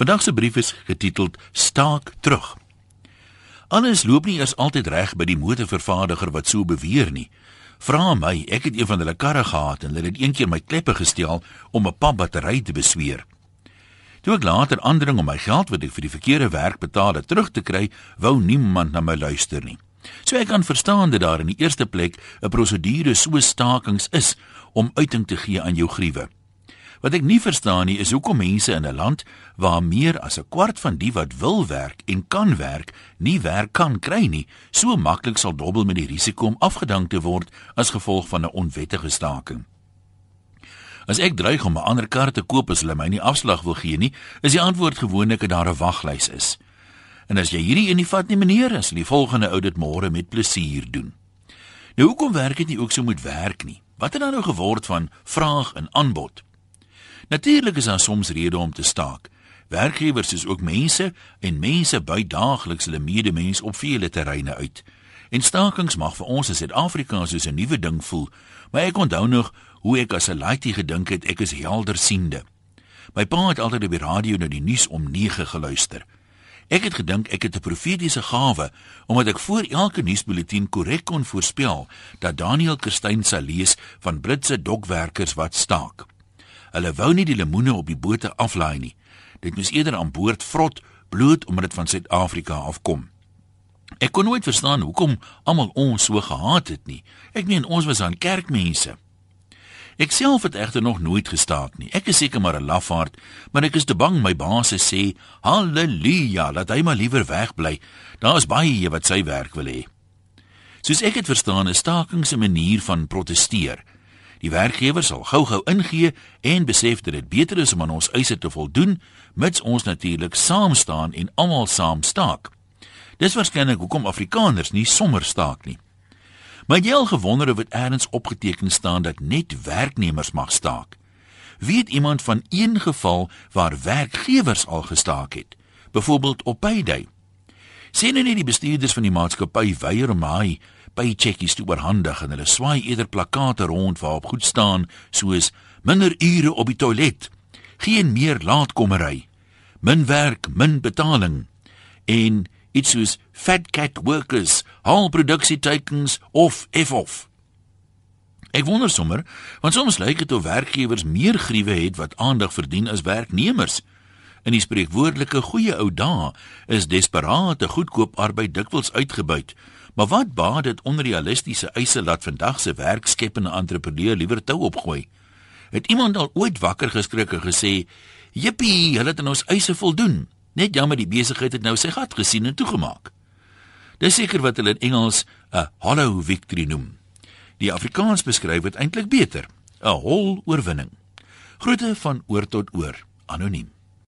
Vandag se brief is getiteld Staak terug. Alles loop nie eers altyd reg by die motorvervaardiger wat so beweer nie. Vra my, ek het een van hulle karre gehad en hulle het eendag my kleppe gesteel om 'n pap battery te besweer. Toe ek later aandring om my geld wat ek vir die verkeerde werk betaal het terug te kry, wou niemand na my luister nie. So ek kan verstaan dat daar in die eerste plek 'n prosedure so stakings is om uiting te gee aan jou gruwe. Wat ek nie verstaan nie is hoekom mense in 'n land waar meer as 'n kwart van die wat wil werk en kan werk, nie werk kan kry nie, so maklik sal dobbel met die risiko om afgedank te word as gevolg van 'n onwettige staking. As ek dreig om 'n ander kar te koop as hulle my nie afslag wil gee nie, is die antwoord gewoonlik dat daar 'n waglys is. En as jy hierdie een nie vat nie, meneer, as die volgende ou dit môre met plesier doen. Nou hoekom werk dit nie ook so moet werk nie? Wat het dan nou geword van vraag en aanbod? Natuurlik is daar soms redes om te staak. Werkgewers is ook mense en mense buit daagliks hulle medemens op vele terreine uit. En stakings mag vir ons in Suid-Afrika soos 'n nuwe ding voel, maar ek onthou nog hoe ek as 'n laaitie gedink het ek is heldersiende. My pa het altyd op die radio na die nuus om 9 geluister. Ek het gedink ek het 'n profetiese gawe omdat ek voor elke nuusbulletin korrek kon voorspel dat Daniel Kerstyn sal lees van Britse dokwerkers wat staak. Hulle wou nie die lemoene op die bote aflaai nie. Dit moes eerder aan boord vrot bloot omdat dit van Suid-Afrika afkom. Ek kon nooit verstaan hoekom almal ons so gehaat het nie. Ek meen ons was aan kerkmense. Ek self het egter nog nooit gestaak nie. Ek is seker maar 'n lafaard, maar ek is te bang my baas sê, "Halleluja, laat hy maar liewer wegbly. Daar is baie wat sy werk wil hê." Soos ek dit verstaan, is staking 'n manier van proteseer. Die werkgewer sal gou-gou ingee en besef dat dit beter is om aan ons eise te voldoen, mits ons natuurlik saam staan en almal saam staak. Dis waarskynlik hoekom Afrikaners nie sommer staak nie. Maar jy al gewonder of dit eers opgeteken staan dat net werknemers mag staak? Weet iemand van een geval waar werkgewers al gestaak het? Byvoorbeeld op payday. Sien nou nie die bestuurders van die maatskappy weier om hy paycheckies te oorhandig en hulle swaai eerder plakate rond waarop goed staan soos minder ure op die toilet, geen meer laatkommery, min werk, min betaling en iets soos fat cat workers, haal produksietekens of f of. Ek wonder sommer, want soms lyk dit of werkgewers meer gruwe het wat aandag verdien as werknemers. In die spreekwoordelike goeie ou dae is desperate goedkoop arbeid dikwels uitgebuit Maar wat baat dit onrealistiese eise laat vandag se werkskepende entrepreneur liewer tou opgooi? Het iemand al ooit wakker geskrik en gesê: "Jippie, hulle het aan ons eise voldoen." Net jammer die besigheid het nou sy gat gesien en toegemaak. Dis seker wat hulle in Engels 'n hollow victory noem. Die Afrikaans beskryf dit eintlik beter: 'n hol oorwinning. Groete van oor tot oor, anoniem.